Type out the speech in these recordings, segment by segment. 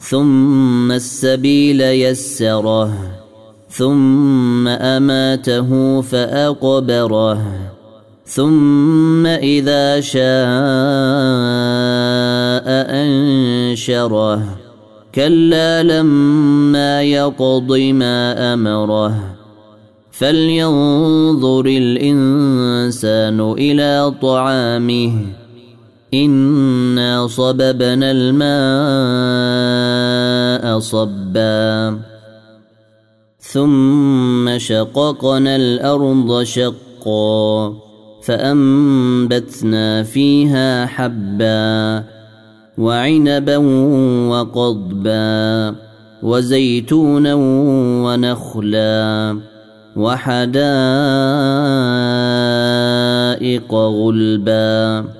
ثم السبيل يسره ثم أماته فأقبره ثم إذا شاء أنشره. كلا لما يقض ما أمره. فلينظر الإنسان إلى طعامه. انا صببنا الماء صبا ثم شققنا الأرض شقا فانبتنا فيها حبا وعنبا وقضبا وزيتونا ونخلا وحدائق غلبا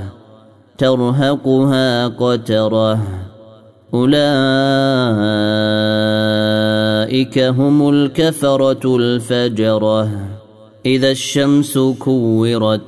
ترهقها قترة. أولئك هم الكفرة الفجرة. إذا الشمس كورت